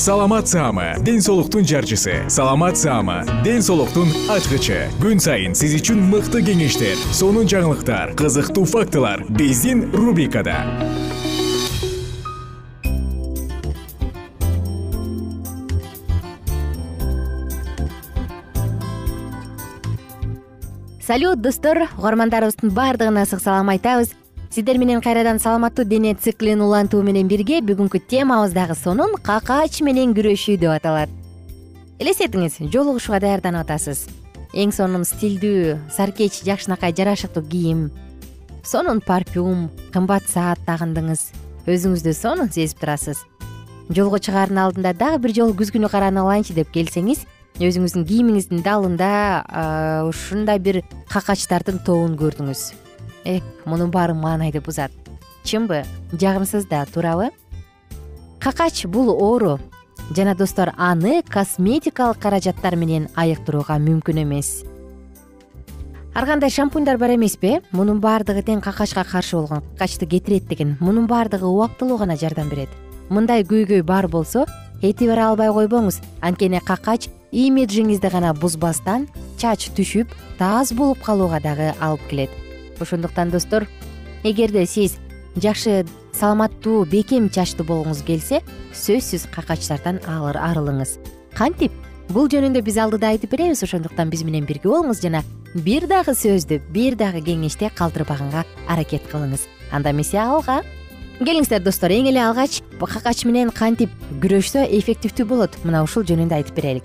саламат саама ден соолуктун жарчысы. Саламат саама ден соолуктун ачкычы. Күн сайын сиз үчүн мыкты кеңештер сонун жаңылыктар кызыктуу фактылар биздин рубрикада. Салют достор. Угармандарыбыздын баардыгына ысык салам айтабыз сиздер менен кайрадан саламаттуу дене циклин улантуу менен бирге бүгүнкү темабыз дагы сонун какач менен күрөшүү деп аталат. Элестетиңиз жолугушууга даярданып атасыз. Эң сонун стилдүү саркеч жакшынакай жарашыктуу кийим. Сонун парфюм кымбат саат тагындыңыз. Өзүңүздү сонун сезип турасыз. Жолго чыгаардын алдында дагы бир жолу күзгүнү каранып алайынчы деп келсеңиз өзүңүздүн кийимиңиздин далында ушундай бир какачтардын тобун көрдүңүз эк мунун баары маанайды бузат чынбы жагымсыз да туурабы? Какач бул оору жана достор аны косметикалык каражаттар менен айыктырууга мүмкүн эмес? Ар кандай шампуньдар бар эмеспи мунун баардыгы тең какачка каршы болгон какачты кетирет деген мунун баардыгы убактылуу гана жардам берет. Мындай көйгөй бар болсо этибар албай койбоңуз. Анткени какач имиджиңизди гана бузбастан чач түшүп таз болуп калууга дагы алып келет ошондуктан достор эгерде сиз жакшы саламаттуу бекем чачтуу болгуңуз келсе сөзсүз какачтардан арылыңыз. Кантип? Бул жөнүндө биз алдыда айтып беребиз ошондуктан биз менен бирге болуңуз жана бир дагы сөздү бир дагы кеңешти калтырбаганга аракет кылыңыз. Анда эмесе алга. Келиңиздер достор эң эле алгач какач менен кантип күрөшсө эффективдүү болот. Мына ушул жөнүндө айтып берелик.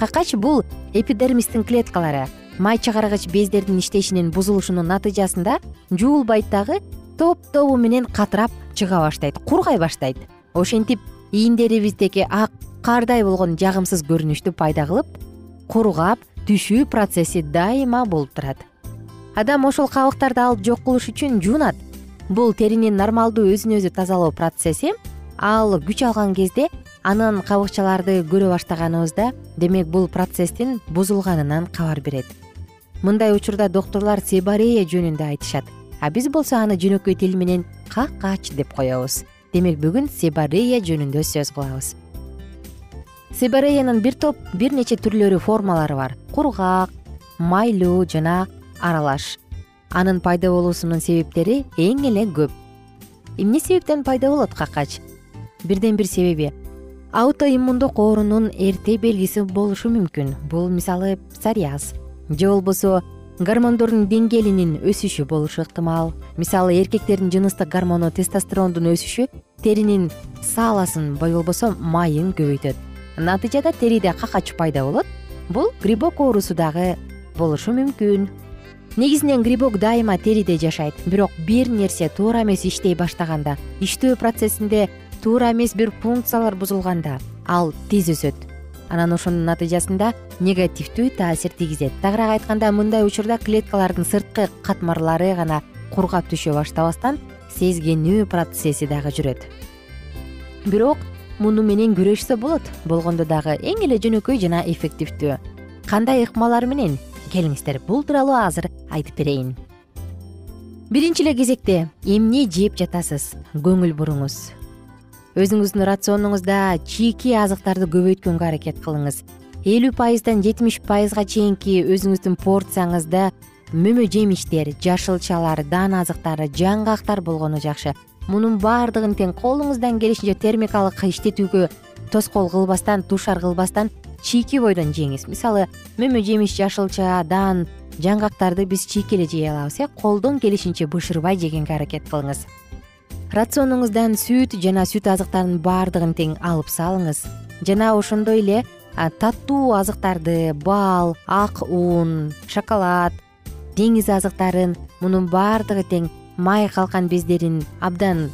Какач бул эпидермистин клеткалары май чыгаргыч бездердин иштешинин бузулушунун натыйжасында жуулбайт топ тобу менен катырап чыга баштайт кургай баштайт. Ошентип ийиндерибиздеги ак кардай болгон жагымсыз көрүнүштү пайда кылып кургап түшүү процесси дайыма болуп турат. Адам ошол кабыктарды алып жок кылыш үчүн жуунат. Бул теринин нормалдуу өзүн өзү тазалоо процесси. Ал күч алган кезде анын кабыкчаларды көрө баштаганыбызда демек бул процесстин бузулганынан кабар берет мындай учурда доктурлар себорея жөнүндө айтышат. А биз болсо аны жөнөкөй тил менен какач деп коебуз. Демек бүгүн себорея жөнүндө сөз кылабыз. Себореянын бир топ бир нече түрлөрү формалары бар. Кургак майлуу жана аралаш. Анын пайда болуусунун себептери эң эле көп. Эмне себептен пайда болот какач бирден бир себеби. Аутоиммундук оорунун эрте белгиси болушу мүмкүн. Бул мисалы псориаз же болбосо гормондордун деңгээлинин өсүшү болушу ыктымал. Мисалы эркектердин жыныстык гормону тестостерондун өсүшү теринин сааласын же болбосо майын көбөйтөт. Натыйжада териде какач пайда болот. Бул грибок оорусу дагы болушу мүмкүн. Негизинен грибок дайыма териде жашайт. Бирок бир нерсе туура эмес иштей баштаганда иштөө процессинде туура эмес бир функциялар бузулганда ал тез өсөт анан ошонун натыйжасында негативдүү таасир тийгизет. Тагыраак айтканда мындай учурда клеткалардын сырткы катмарлары гана кургап түшө баштабастан сезгенүү процесси дагы жүрөт. Бирок муну менен күрөшсө болот. Болгондо дагы эң эле жөнөкөй жана эффективдүү. Кандай ыкмалар менен? Келиңиздер бул тууралуу азыр айтып берейин. Биринчи эле кезекте эмне жеп жатасыз? Көңүл буруңуз өзүңүздүн рационуңузда чийки азыктарды көбөйткөнгө аракет кылыңыз. Элүү пайыздан жетимиш пайызга чейинки өзүңүздүн порцияңызда мөмө жемиштер жашылчалар дан азыктары жаңгактар болгону жакшы. Мунун баардыгын тең колуңуздан келишинче термикалык иштетүүгө тоскоол кылбастан туушар кылбастан чийки бойдон жеңиз. Мисалы мөмө жемиш жашылча дан жаңгактарды биз чийки эле жей алабыз э? Колдон келишинче бышырбай жегенге аракет кылыңыз рационуңуздан сүт жана сүт азыктарынын баардыгын тең алып салыңыз. Жана ошондой эле таттуу азыктарды бал ак ун шоколад деңиз азыктарын мунун баардыгы тең май калкан бездерин абдан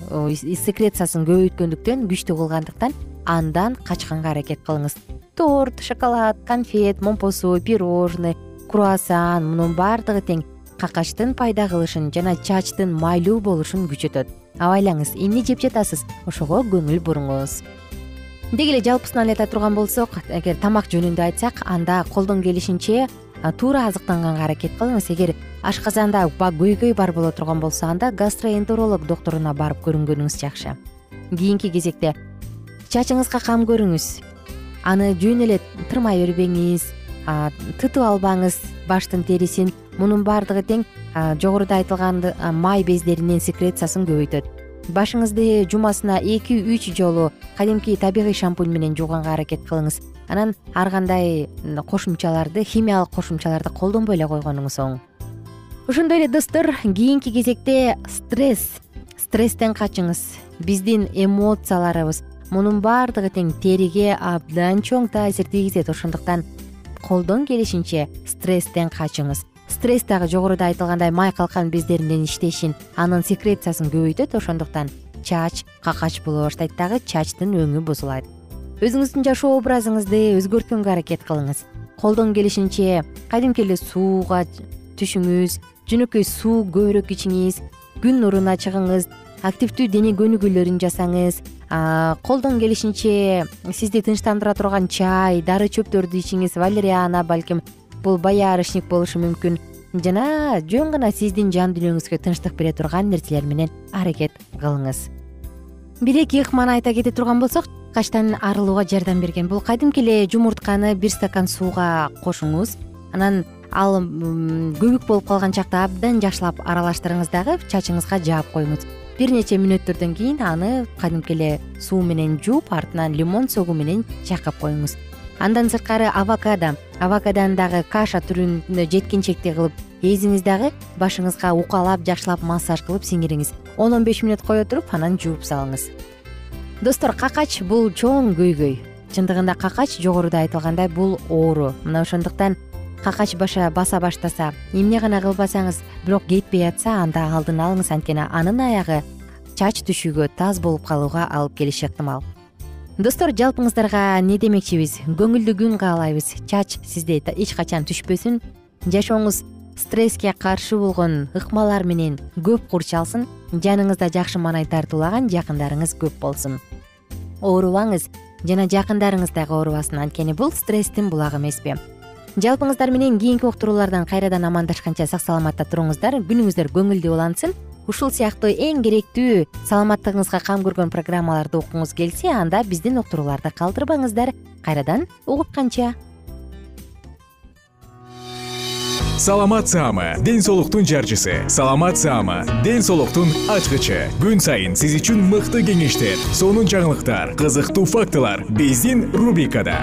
секрециясын көбөйткөндүктөн күчтүү кылгандыктан андан качканга аракет кылыңыз. Торт шоколад конфет момпосу пирожный круассан мунун баардыгы тең какачтын пайда кылышын жана чачтын майлуу болушун күчөтөт. Абайлаңыз эмне жеп жатасыз? Ошого көңүл буруңуз. Деги эле жалпысынан айта турган болсок эгер тамак жөнүндө айтсак анда колдон келишинче туура азыктанганга аракет кылыңыз. Эгер ашказанда көйгөй бар боло турган болсо анда гастроэнтеролог доктуруна барып көрүнгөнүңүз жакшы. Кийинки кезекте чачыңызга кам көрүңүз. Аны жөн эле тырмай бербеңиз тытып албаңыз баштын терисин. Мунун баардыгы тең жогоруда айтылган май бездеринин секрециясын көбөйтөт. Башыңызды жумасына эки үч жолу кадимки табигый шампунь менен жууганга аракет кылыңыз. Анан ар кандай кошумчаларды химиялык кошумчаларды колдонбой эле койгонуңуз оң. Ошондой эле достор кийинки кезекте стресс. Стресстен качыңыз. Биздин эмоцияларыбыз. Мунун баардыгы тең териге абдан чоң таасир тийгизет. Ошондуктан колдон келишинче стресстен качыңыз. Стресс дагы жогоруда айтылгандай май калкан бездеринин иштешин. Анын секрециясын көбөйтөт ошондуктан чач какач боло баштайт. Дагы чачтын өңү бузулат өзүңүздүн жашоо образыңызды өзгөрткөнгө аракет кылыңыз. Колдон келишинче кадимки эле сууга түшүңүз жөнөкөй суу көбүрөөк ичиңиз күн нуруна чыгыңыз активдүү дене көнүгүүлөрүн жасаңыз колдон келишинче сизди тынчтандыра турган чай дары чөптөрдү ичиңиз валериана балким бул боярышник болушу мүмкүн. Жана жөн гана сиздин жан дүйнөңүзгө тынчтык бере турган нерселер менен аракет кылыңыз. Бир эки ыкманы айта кете турган болсок качтан арылууга жардам берген. Бул кадимки эле жумуртканы бир стакан сууга кошуңуз. Анан ал көбүк болуп калган чакта абдан жакшылап аралаштырыңыз дагы чачыңызга жаап коюңуз бир нече мүнөттөрдөн кийин аны кадимки эле суу менен жууп артынан лимон согу менен чайкап коюңуз. Андан сырткары авокадо. Авокадону дагы каша түрүндө жеткинчектей кылып эзиңиз дагы башыңызга укалап жакшылап массаж кылып сиңириңиз. он он беш мүнөт кое туруп анан жууп салыңыз. Достор какач бул чоң көйгөй. Чындыгында какач жогоруда айтылгандай бул оору. Мына ошондуктан какач баша баса баштаса эмне гана кылбасаңыз бирок кетпей атса анда алдын алыңыз. Анткени анын аягы чач түшүүгө таз болуп калууга алып келиши ыктымал достор жалпыңыздарга эмне демекчибиз? Көңүлдүү күн каалайбыз. Чач сизде эч качан түшпөсүн. Жашооңуз стресске каршы болгон ыкмалар менен көп курчалсын жаныңызда жакшы маанай тартуулаган жакындарыңыз көп болсун. Оорубаңыз жана жакындарыңыз дагы оорубасын. Анткени бул стресстин булагы эмеспи жалпыңыздар менен кийинки уктуруулардан кайрадан амандашканча сак саламатта туруңуздар. Күнүңүздөр көңүлдүү улансын. Ушул сыяктуу эң керектүү саламаттыгыңызга кам көргөн программаларды уккуңуз келсе анда биздин уктурууларды калтырбаңыздар. Кайрадан угушканча саламат саама ден соолуктун жарчысы. Саламат саама ден соолуктун ачкычы. Күн сайын сиз үчүн мыкты кеңештер сонун жаңылыктар кызыктуу фактылар. Биздин рубрикада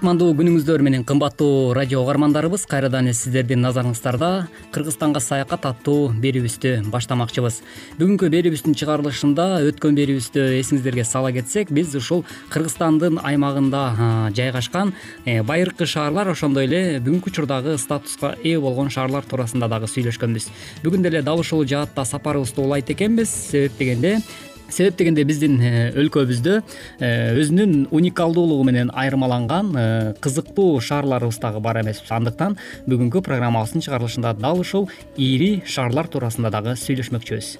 кутмандуу күнүңүздөр менен кымбаттуу радио угармандарыбыз кайрадан эле сиздердин назарыңыздарда кыргызстанга саякат аттуу берүүбүздү баштамакчыбыз. Бүгүнкү берүүбүздүн чыгарылышында өткөн берүүбүздү эсиңиздерге сала кетсек биз ушул кыргызстандын аймагында жайгашкан э, байыркы шаарлар ошондой эле бүгүнкү учурдагы статуска ээ болгон шаарлар туурасында дагы сүйлөшкөнбүз. Бүгүн деле дал ушул жаатта сапарыбызды улайт экенбиз. Себеп дегенде себеп дегенде биздин э, өлкөбүздө э, өзүнүн уникалдуулугу менен айырмаланган э, кызыктуу шаарларыбыз дагы бар эмеспи андыктан бүгүнкү программабыздын чыгарылышында дал ушул ири шаарлар туурасында дагы сүйлөшмөкчүбүз.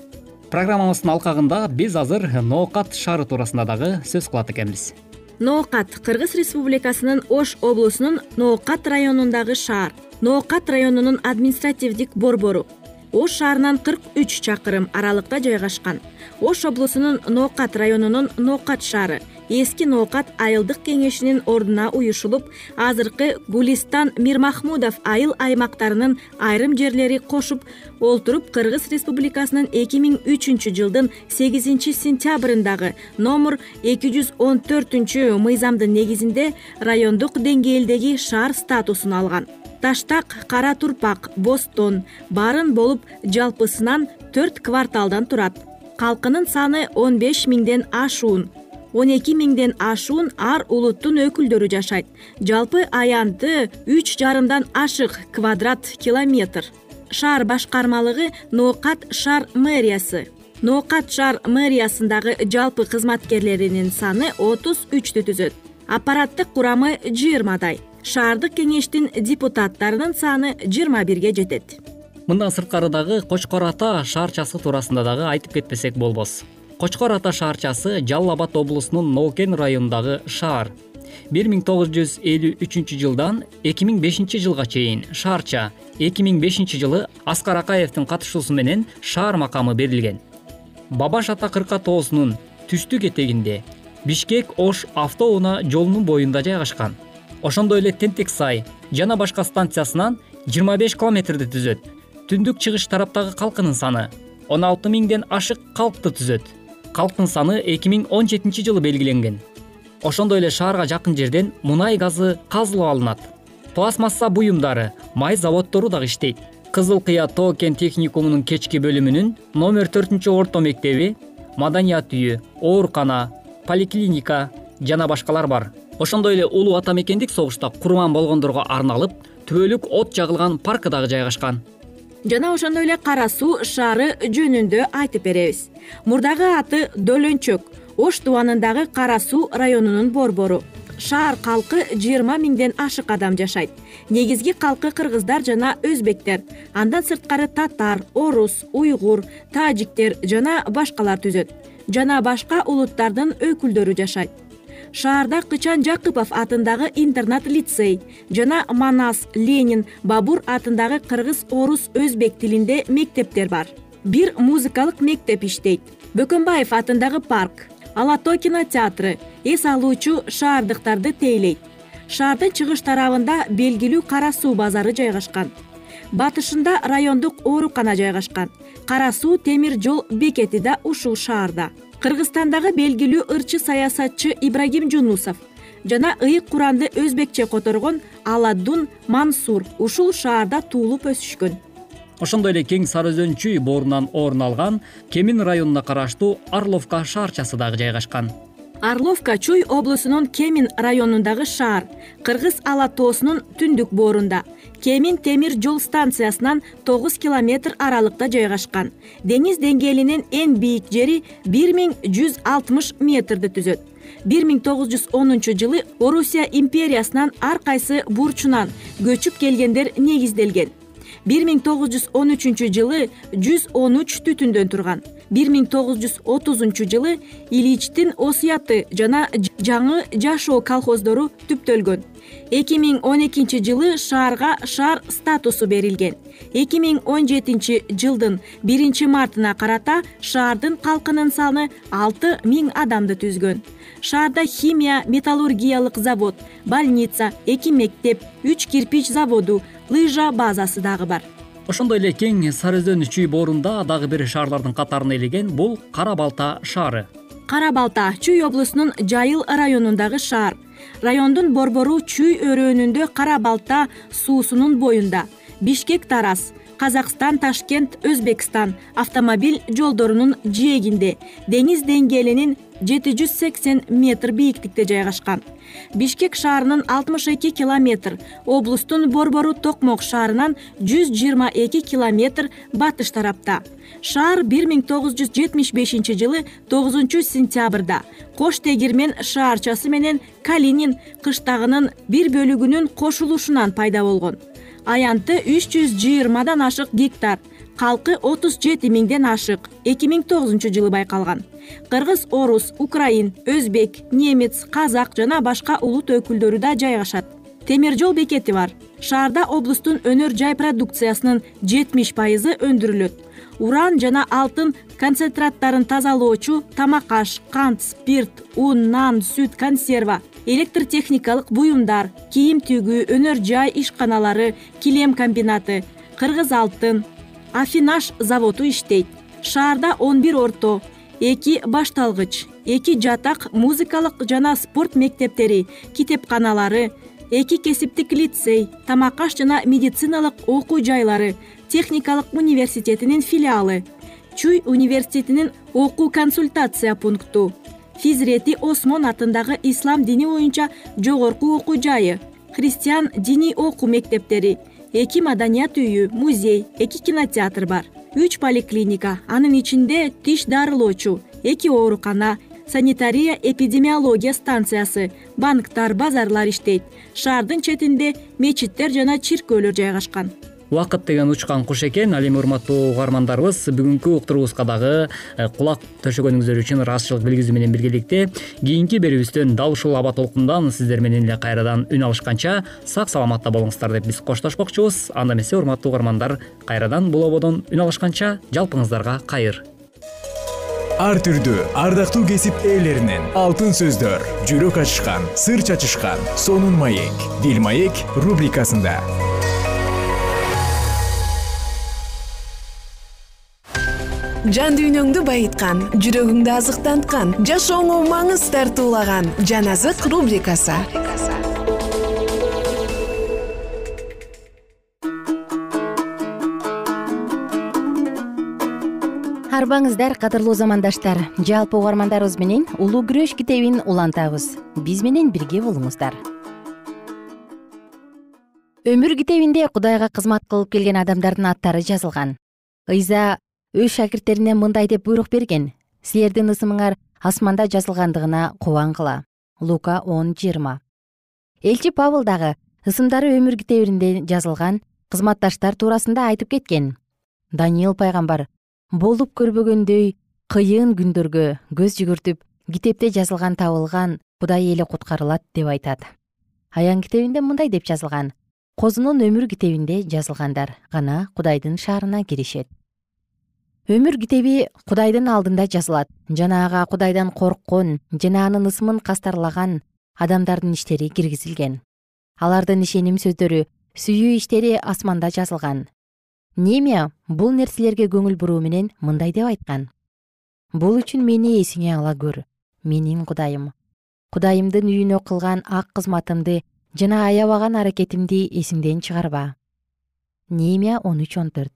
Программабыздын алкагында биз азыр ноокат шаары туурасында дагы сөз кылат экенбиз. Ноокат кыргыз республикасынын ош облусунун ноокат районундагы шаар ноокат районунун административдик борбору ош шаарынан кырк үч чакырым аралыкта жайгашкан. Ош облусунун ноокат районунун ноокат шаары эски ноокат айылдык кеңешинин ордуна уюшулуп азыркы гулистан мирмахмудов айыл аймактарынын айрым жерлери кошуп олтуруп кыргыз республикасынын эки миң үчүнчү жылдын сегизинчи сентябрындагы номер эки жүз он төртүнчү мыйзамдын негизинде райондук деңгээлдеги шаар статусун алган таштак кара турпак бостон барын болуп жалпысынан төрт кварталдан турат. Калкынын саны он беш миңден ашуун. он эки миңден ашуун ар улуттун өкүлдөрү жашайт. Жалпы аянты үч жарымдан ашык квадрат километр. Шаар башкармалыгы ноокат шаар мэриясы. Ноокат шаар мэриясындагы жалпы кызматкерлеринин саны отуз үчтү түзөт. Аппараттык курамы жыйырмадай шаардык кеңештин депутаттарынын саны жыйырма бирге жетет. Мындан сырткары дагы кочкор ата шаарчасы туурасында дагы айтып кетпесек болбос. Кочкор ата шаарчасы жалал абад облусунун ноокен районундагы шаар. Бир миң тогуз жүз элүү үчүнчү жылдан эки миң бешинчи жылга чейин шаарча эки миң бешинчи жылы аскар акаевдин катышуусу менен шаар макамы берилген. Бабаш ата кырка тоосунун түштүк этегинде бишкек ош автоунаа жолунун боюнда жайгашкан ошондой эле тентек сай жана башка станциясынан жыйырма беш километрди түзөт. Түндүк чыгыш тараптагы калкынын саны он алты миңден ашык калкты түзөт. Калктын саны эки миң он жетинчи жылы белгиленген. Ошондой эле шаарга жакын жерден мунай газы казылып алынат. Пластмасса буюмдары май заводдору дагы иштейт. Кызыл кыя тоо кен техникумунун кечки бөлүмүнүн номер төртүнчү орто мектеби маданият үйү оорукана поликлиника жана башкалар бар ошондой эле улуу ата мекендик согушта курман болгондорго арналып түбөлүк от жагылган паркы дагы жайгашкан. Жана ошондой эле кара суу шаары жөнүндө айтып беребиз. Мурдагы аты дөлөнчөк ош дубанындагы кара суу районунун борбору. Шаар калкы жыйырма миңден ашык адам жашайт. Негизги калкы кыргыздар жана өзбектер андан сырткары татар орус уйгур тажиктер жана башкалар түзөт. Жана башка улуттардын өкүлдөрү жашайт шаарда кычан жакыпов атындагы интернат лицей жана манас ленин бабур атындагы кыргыз орус өзбек тилинде мектептер бар. Бир музыкалык мектеп иштейт. Бөкөнбаев атындагы парк ала тоо кинотеатры эс алуучу шаардыктарды тейлейт. Шаардын чыгыш тарабында белгилүү кара суу базары жайгашкан. Батышында райондук оорукана жайгашкан. Кара суу темир жол бекети да ушул шаарда кыргызстандагы белгилүү ырчы саясатчы ибрагим жунусов жана ыйык куранды өзбекче которгон аладдун мансур ушул шаарда туулуп өсүшкөн. Ошондой эле кең сары өзөн чүй боорунан орун алган кемин районуна караштуу орловка шаарчасы дагы жайгашкан орловка чуй облусунун кемин районундагы шаар кыргыз ала тоосунун түндүк боорунда. Кемин темир жол станциясынан тогуз километр аралыкта жайгашкан. Деңиз деңгээлинин эң бийик жери бир миң жүз алтымыш метрди түзөт. бир миң тогуз жүз онунчу жылы орусия империясынын ар кайсы бурчунан көчүп келгендер негизделген. бир миң тогуз жүз он үчүнчү жылы жүз он үч түтүндөн турган бир миң тогуз жүз отузунчу жылы ильичтин осуяты жана жаңы жашоо колхоздору түптөлгөн. эки миң он экинчи жылы шаарга шаар статусу берилген. эки миң он жетинчи жылдын биринчи мартына карата шаардын калкынын саны алты миң адамды түзгөн. шаарда химия металлургиялык завод больница эки мектеп үч кирпич заводу лыжа базасы дагы бар ошондой эле кең сары өзөн чүй боорунда дагы бир шаарлардын катарына илеген бул кара балта шаары. Кара балта чүй облусунун жайыл районундагы шаар. Райондун борбору чүй өрөөнүндө кара балта суусунун боюнда. Бишкек тараз казакстан ташкент өзбекстан автомобиль жолдорунун жээгинде. Деңиз деңгээлинин жети жүз сексен метр бийиктикте жайгашкан. Бишкек шаарынан алтымыш эки километр облустун борбору токмок шаарынан жүз жыйырма эки километр батыш тарапта. Шаар бир миң тогуз жүз жетимиш бешинчи жылы тогузунчу сентябрда кош тегирмен шаарчасы менен калинин кыштагынын бир бөлүгүнүн кошулушунан пайда болгон. Аянты үч жүз жыйырмадан ашык гектар калкы отуз жети миңден ашык эки миң тогузунчу жылы байкалган кыргыз орус украин өзбек немец казак жана башка улут өкүлдөрү да жайгашат. Темир жол бекети бар. Шаарда облустун өнөр жай продукциясынын жетимиш пайызы өндүрүлөт. Уран жана алтын концентраттарын тазалоочу тамак аш кант спирт un нан сүт консерва электртехникалык буюмдар кийим тигүү өнөр жай ишканалары килем комбинаты кыргыз алтын афинаш заводу иштейт. Шаарда он бир орто эки башталгыч эки жатак музыкалык жана спорт мектептери китепканалары эки кесиптик лицей тамак аш жана медициналык окуу жайлары техникалык университетинин филиалы чуй университетинин окуу консультация пункту физрети осмон атындагы ислам дини боюнча жогорку окуу жайы христиан диний окуу мектептери эки маданият үйү музей эки кинотеатр бар үч поликлиника анын ичинде тиш дарылоочу эки оорукана санитария эпидемиология станциясы банктар базарлар иштейт. Шаардын четинде мечиттер жана чиркөөлөр жайгашкан убакыт деген учкан куш экен. Ал эми урматтуу угармандарыбыз бүгүнкү уктуруубузга дагы э, кулак төшөгөнүңүздөр үчүн ыраазычылык билгизүү менен биргеликте кийинки берүүбүздөн дал ушул аба толкундан сиздер менен эле кайрадан үн алышканча сак саламатта болуңуздар деп биз коштошмокчубуз анда эмесе урматтуу угармандар кайрадан бул ободон үн алышканча жалпыңыздарга кайыр. Ар түрдүү ардактуу кесип ээлеринен алтын сөздөр жүрөк ачышкан сыр чачышкан сонун маек. Бил маек рубрикасында жан дүйнөңдү байыткан жүрөгүңдү азыктанткан жашооңо маңыз тартуулаган жан азык рубрикасы. Арбаңыздар кадырлуу замандаштар. Жалпы угармандарыбыз менен улуу күрөш китебин улантабыз. Биз менен бирге болуңуздар. Өмүр китебинде кудайга кызмат кылып келген адамдардын аттары жазылган. Ыйза өз шакирттерине мындай деп буйрук берген. Силердин ысымыңар асманда жазылгандыгына кубангыла лука он жыйырма. Элчи павыл дагы ысымдары өмүр китебинде жазылган кызматташтар туурасында айтып кеткен. Даниил пайгамбар болуп көрбөгөндөй кыйын күндөргө көз жүгүртүп китепте жазылган табылган кудай эле куткарылат деп айтат. Аян китебинде мындай деп жазылган. Козунун өмүр китебинде жазылгандар гана кудайдын шаарына киришет өмүр китеби кудайдын алдында жазылат. Жана ага кудайдан корккон жана анын ысымын кастарлаган адамдардын иштери киргизилген. Алардын ишеним сөздөрү сүйүү иштери асманда жазылган. Немия бул нерселерге көңүл буруу менен мындай деп айткан. Бул үчүн мени эсиңе ала көр. Менин кудайым. Кудайымдын үйүнө кылган ак кызматымды жана аябаган аракетимди эсиңден чыгарба. Немия он үч он төрт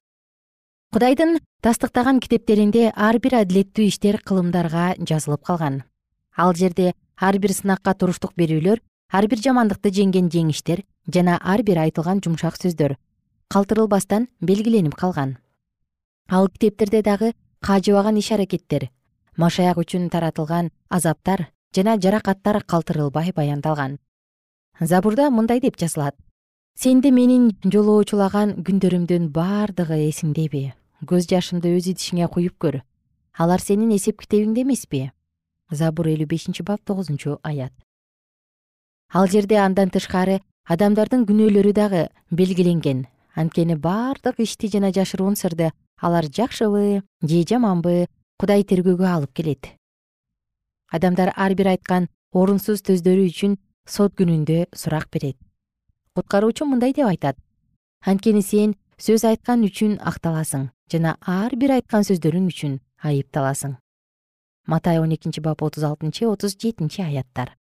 кудайдын тастыктаган китептеринде ар бир адилеттүү иштер кылымдарга жазылып калган. Ал жерде ар бир сынакка туруштук берүүлөр ар бир жамандыкты жеңген жеңиштер жана ар бир айтылган жумшак сөздөр калтырылбастан белгиленип калган. Ал китептерде дагы кажыбаган иш аракеттер машаяк үчүн таратылган азаптар жана жаракаттар калтырылбай баяндалган. Забурда мындай деп жазылат. Сенде менин жолоочулаган күндөрүмдүн бардыгы эсиңдеби көз жашымды өз идишиңе куюп көр. Алар сенин эсеп китебиңде эмеспи? Забур элүү бешинчи бап тогузунчу аят. Ал жерде андан тышкары адамдардын күнөөлөрү дагы белгиленген. Анткени бардык ишти жана жашыруун сырды алар жакшыбы же жаманбы кудай тергөөгө алып келет. Адамдар ар бир айткан орунсуз сөздөрү үчүн сот күнүндө сурак берет. Куткаруучу мындай деп айтат. Анткени сен сөз айткан үчүн акталасың жана ар бир айткан сөздөрүң үчүн айыпталасың. Матай он экинчи бап отуз алтынчы отуз жетинчи аяттар.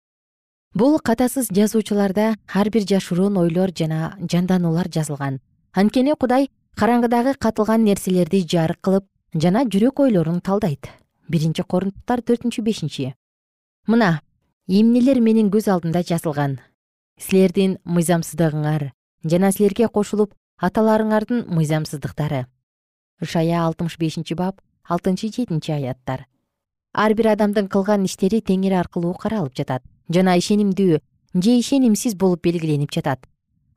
Бул катасыз жазуучуларда ар бир жашыруун ойлор жана жандануулар жазылган. Анткени кудай караңгыдагы катылган нерселерди жарык кылып жана жүрөк ойлорун талдайт. Биринчи корунттуктар төртүнчү бешинчи. Мына эмнелер менин көз алдымда жазылган. Силердин мыйзамсыздыгыңар жана силерге кошулуп аталарыңардын мыйзамсыздыктары. Ышая алтымыш бешинчи бап алтынчы жетинчи аяттар. Ар бир адамдын кылган иштери теңир аркылуу каралып жатат. Жана ишенимдүү же ишенимсиз болуп белгиленип жатат.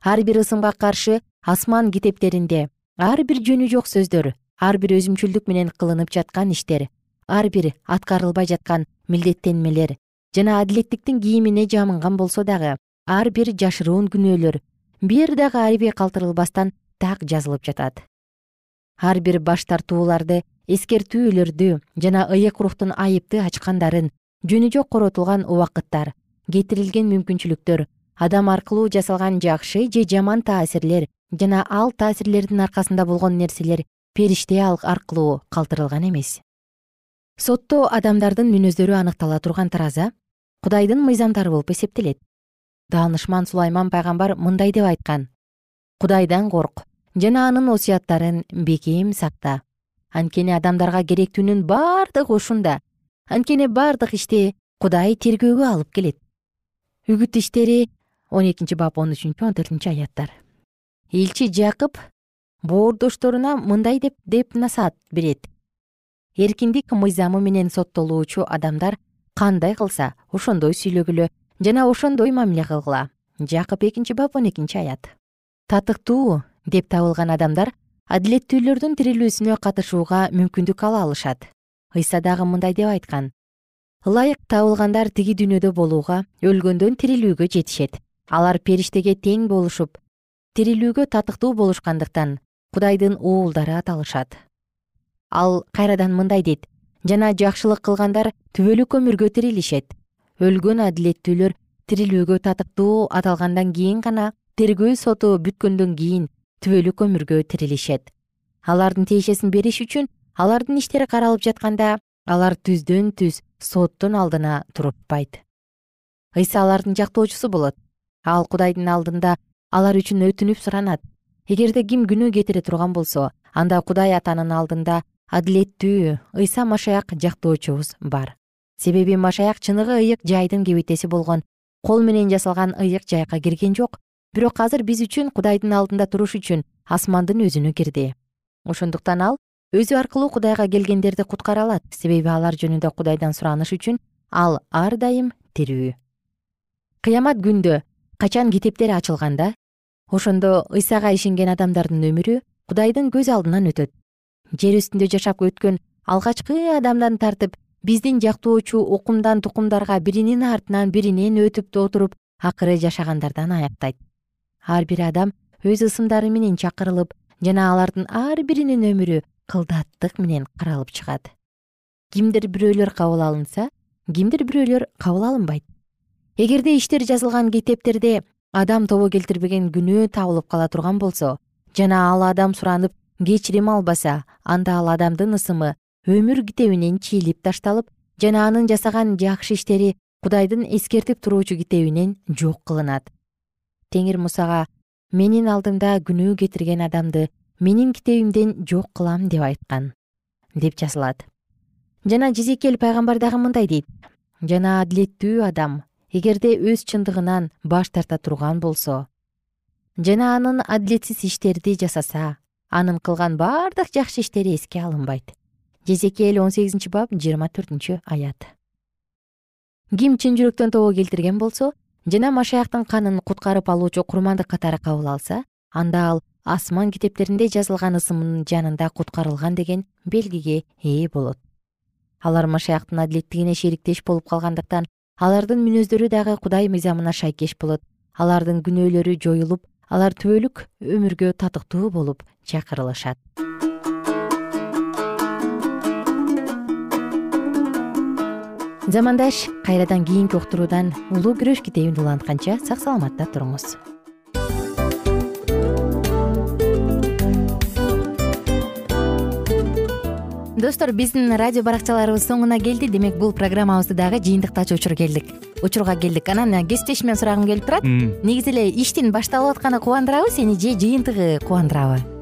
Ар бир ысымга каршы асман китептеринде ар бир жөнү жок сөздөр ар бир өзүмчүлдүк менен кылынып жаткан иштер ар бир аткарылбай жаткан милдеттенмелер жана адилеттиктин кийимине жамынган болсо дагы ар бир жашыруун күнөөлөр бир дагы айби калтырылбастан так жазылып жатат. Ар бир баш тартууларды эскертүүлөрдү жана ыйык рухтун айыпты ачкандарын жөнү жок коротулган убакыттар кетирилген мүмкүнчүлүктөр адам аркылуу жасалган жакшы же жаман таасирлер жана ал таасирлердин аркасында болгон нерселер периште аркылуу калтырылган эмес. Сотто адамдардын мүнөздөрү аныктала турган тараза кудайдын мыйзамдары болуп эсептелет даанышман сулайман пайгамбар мындай деп айткан. Кудайдан корк жана анын осуяттарын бекем сакта. Анткени адамдарга керектүүнүн бардыгы ушунда. Анткени бардык ишти кудай тергөөгө алып келет. Үгүт иштери он экинчи бап он үчүнчү он төртүнчү аяттар. Элчи жакып боордошторуна мындай деп деп насаат берет. Эркиндик мыйзамы менен соттолуучу адамдар кандай кылса ошондой сүйлөгүлө жана ошондой мамиле кылгыла. Жакып экинчи бап он экинчи аят. Татыктуу деп табылган адамдар адилеттүүлөрдүн тирилүүсүнө катышууга мүмкүндүк ала алышат. Ыйса дагы мындай деп айткан. Ылайык табылгандар тиги дүйнөдө болууга өлгөндөн тирилүүгө жетишет. Алар периштеге тең болушуп тирилүүгө татыктуу болушкандыктан кудайдын уулдары аталышат ал кайрадан мындай дейт. Жана жакшылык кылгандар түбөлүк өмүргө тирилишет өлгөн адилеттүүлөр тирилүүгө татыктуу аталгандан кийин гана тергөө соту бүткөндөн кийин түбөлүк өмүргө тирилишет. Алардын тиешесин бериш үчүн алардын иштери каралып жатканда алар түздөн түз соттун алдына туруппайт. Ыйса алардын жактоочусу болот. Ал кудайдын алдында алар үчүн өтүнүп суранат. Эгерде ким күнөө кетире турган болсо анда кудай атанын алдында адилеттүү ыйса машаяк жактоочубуз бар себеби машаяк чыныгы ыйык жайдын кебетеси болгон. Кол менен жасалган ыйык жайга кирген жок. Бирок азыр биз үчүн кудайдын алдында туруш үчүн асмандын өзүнө кирди. Ошондуктан ал өзү аркылуу кудайга келгендерди куткара алат. Себеби алар жөнүндө кудайдан сураныш үчүн ал ар дайым тирүү. Кыямат күндө качан китептер ачылганда ошондо ыйсага ишенген адамдардын өмүрү кудайдын көз алдынан өтөт. Жер үстүндө жашап өткөн алгачкы адамдан тартып биздин жактоочу укумдан тукумдарга биринин артынан биринен өтүп отуруп акыры жашагандардан аяктайт. Ар бир адам өз ысымдары менен чакырылып жана алардын ар биринин өмүрү кылдаттык менен каралып чыгат. Кимдир бирөөлөр кабыл алынса кимдир бирөөлөр кабыл алынбайт. Эгерде иштер жазылган китептерде адам тобо келтирбеген күнөө табылып кала турган болсо жана ал адам суранып кечирим албаса анда ал адамдын ысымы өмүр китебинен чийилип ташталып жана анын жасаган жакшы иштери кудайдын эскертип туруучу китебинен жок кылынат. Теңир мусага менин алдымда күнөө кетирген адамды менин китебимден жок кылам деп айткан деп жазылат. Жана жезекел пайгамбар дагы мындай дейт жана адилеттүү адам эгерде өз чындыгынан баш тарта турган болсо жана анын адилетсиз иштерди жасаса анын кылган баардык жакшы иштери эске алынбайт жезекел он сегизинчи бап жыйырма төртүнчү аят. Ким чын жүрөктөн тобо келтирген болсо жана машаяктын канын куткарып алуучу курмандык катары кабыл алса анда ал асман китептеринде жазылган ысымынын жанында куткарылган деген белгиге ээ болот. Алар машаяктын адилеттигине шериктеш болуп калгандыктан алардын мүнөздөрү дагы кудай мыйзамына шайкеш болот. Алардын күнөөлөрү жоюлуп алар түбөлүк өмүргө татыктуу болуп чакырылышат замандаш кайрадан кийинки уктуруудан улуу күрөш китебин улантканча сак саламатта туруңуз. Достор биздин радио баракчаларыбыз соңуна келди. Демек бул программабызды дагы жыйынтыктачу учур келдик. Учурга келдик. Анан кесиптешимден сурагым келип турат. Негизи эле иштин башталып атканы кубандырабы сени же жыйынтыгы кубандырабы